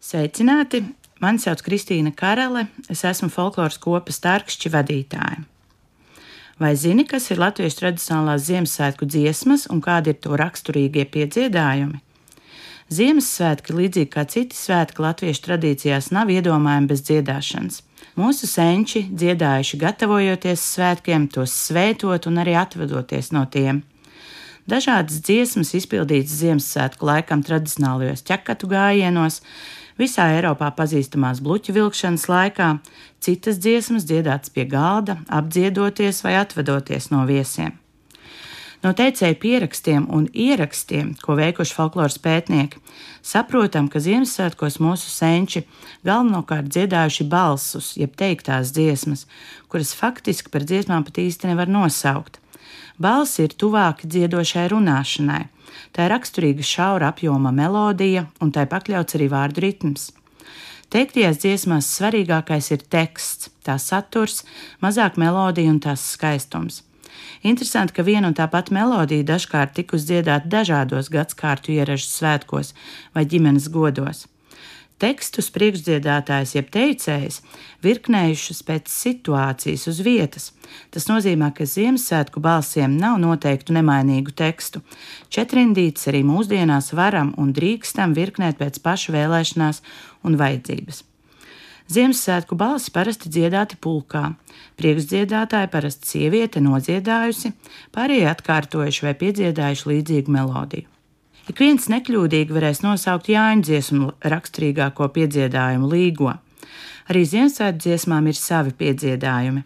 Sveicināti! Mani sauc Kristīna Karele, es esmu folkloras kopas tārkšķi vadītāja. Vai zini, kas ir latviešu tradicionālās Ziemassvētku dziesmas un kādi ir to raksturīgie piedziedājumi? Ziemassvētki, līdzīgi kā citi svētki latviešu tradīcijās, nav iedomājami bez dziedāšanas. Mūsu senči dziedājuši gatavojoties svētkiem, tos svētot un arī atvadoties no tiem. Dažādas dziesmas izpildītas Ziemassvētku laikam tradicionālajos ķekatu gājienos, visā Eiropā pazīstamās bluķu vilkšanas laikā, citas dziesmas dziedātas pie galda, apdziedoties vai atvedoties no viesiem. No teicēju pierakstiem un ierakstiem, ko veikuši folkloras pētnieki, saprotam, ka Ziemassvētkos mūsu senči galvenokārt dziedājuši balsus, jeb teiktās dziesmas, kuras faktiski par dziesmām pat īsti nevar nosaukt. Balss ir tuvāki dziedošai runāšanai. Tā ir raksturīga šaura apjoma melodija, un tai pakļauts arī vārdu ritms. Teiktajās dziesmās svarīgākais ir teksts, tā saturs, mazāk melodija un tās skaistums. Interesanti, ka viena un tā pati melodija dažkārt tika uzdziedāta dažādos gadsimtu ieražu svētkos vai ģimenes godos tekstus priekšdziedātājs jeb teicējs virknējušas pēc situācijas uz vietas. Tas nozīmē, ka Ziemassvētku balsiem nav noteiktu nemainīgu tekstu. Četrindītes arī mūsdienās varam un drīkstam virknēt pēc pašu vēlēšanās un vajadzības. Ziemassvētku balsi parasti dziedāti pulkā, priekšdziedātāji parasti sieviete nodziedājusi, pārējie atkārtojuši vai piedziedājuši līdzīgu melodiju. Ik viens nekļūdīgi varēs nosaukt Jāņa dziesmu raksturīgāko piedziedājumu līgo. Arī Ziemassvētku dziesmām ir savi piedziedājumi.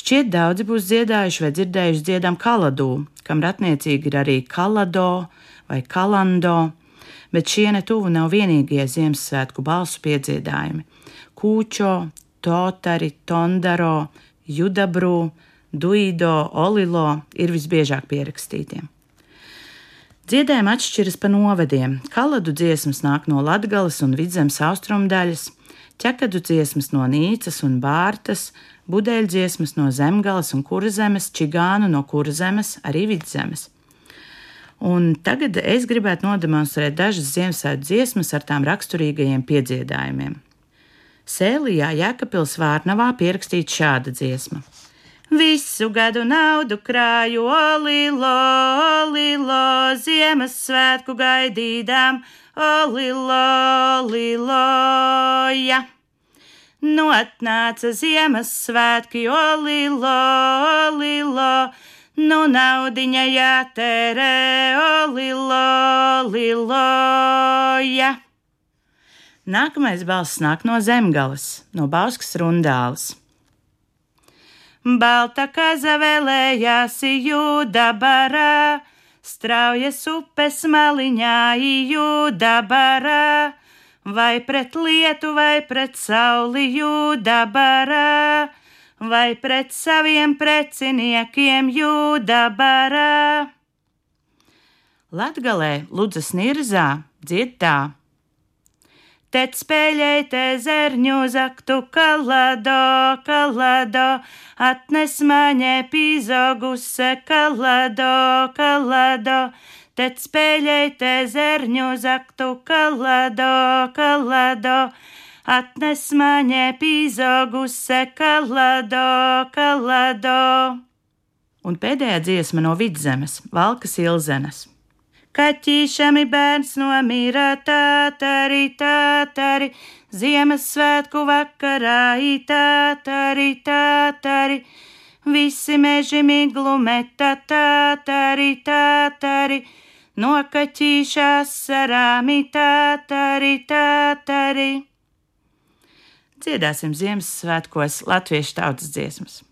Šķiet, daudzi būs dziedājuši vai dzirdējuši dziedam kaladū, kam ratniecīgi ir arī kalado vai kalando, bet šie netuvu nav vienīgie Ziemassvētku balsu piedziedājumi. Kūčo, totari, tondaro, judabrū, duido, olilo ir visbiežāk pierakstītiem. Dziedājumi atšķiras pa novadiem. Kaladu dziesmas nāk no Latgales un Vidzemes austrumdaļas, ķekadu dziesmas no Nīcas un Bārtas, budeļu dziesmas no Zemgales un Kurzemes, čigānu no Kurzemes, arī Vidzemes. Un tagad es gribētu nodemonstrēt dažas Ziemassvētku dziesmas ar tām raksturīgajiem piedziedājumiem. Sēlijā Jēkabils Vārnavā pierakstīta šāda dziesma. Visu gadu naudu krāju, olilo, olilo, Ziemassvētku gaidīdām, olilo, olilo, ja. Atnāca Ziemassvētki, olilo, olilo, nu naudiņa jātērē, olilo, olilo, ja. Nākamais balss nāk no zemgales, no Bauskas rundāles. Balta kaza vēlējās jūda barā, straujas upes maliņā jūda barā, vai pret lietu, vai pret sauli jūda barā, vai pret saviem preciniekiem jūda barā. Latgalē Ludzas Nirzā dzied Tēt spēļēt ezerņu zaktu kalado, kalado, atnes maņē pīzoguse kalado, kalado. Tēt spēļēt ezerņu zaktu kalado, kalado, atnes maņē pīzoguse kalado, kalado. Un pēdējā dziesma no vidzemes - Valkas Ilzenes. Kaķīšami bērns nomira tātari, tātari, Ziemassvētku vakarā tātari, tātari, visi meži miglu meta tātari, tātari, no kaķīšās sarāmi tātari, tātari. Dziedāsim Ziemassvētkos latviešu tautas dziesmas.